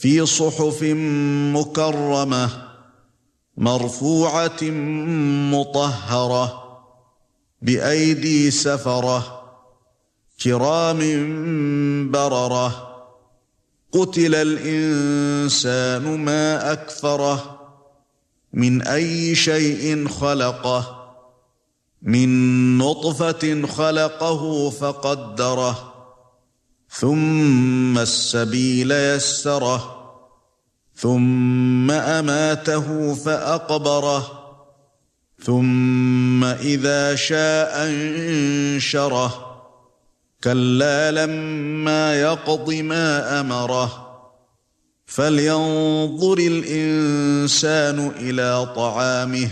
في صحف مكرمة مرفوعة مطهرة بأيدي سفرة كرام بررة قتل الإنسان ما أكفره من أي شيء خلقه من نطفة خلقه فقدره ثم السبيل يسره ثم أماته فأقبره ثم إذا شاء أنشره. كلا لما يقض ما أمره. فلينظر الإنسان إلى طعامه.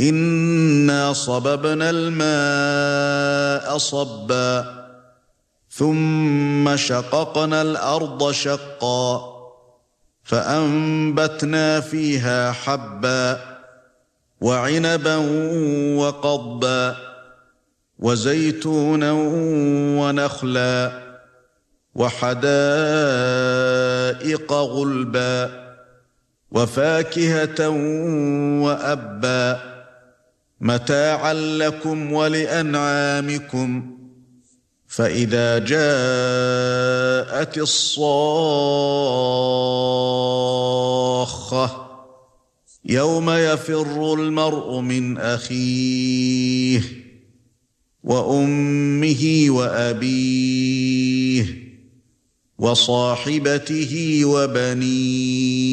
إنا صببنا الماء صبا. ثم شققنا الأرض شقا فأنبتنا فيها حبا وعنبا وقضبا وزيتونا ونخلا وحدائق غلبا وفاكهة وأبا متاعا لكم ولأنعامكم فإذا جاءت الصاخة يوم يفر المرء من أخيه وأمه وأبيه وصاحبته وبنيه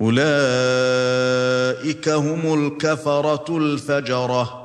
أولئك هم الكفرة الفجرة.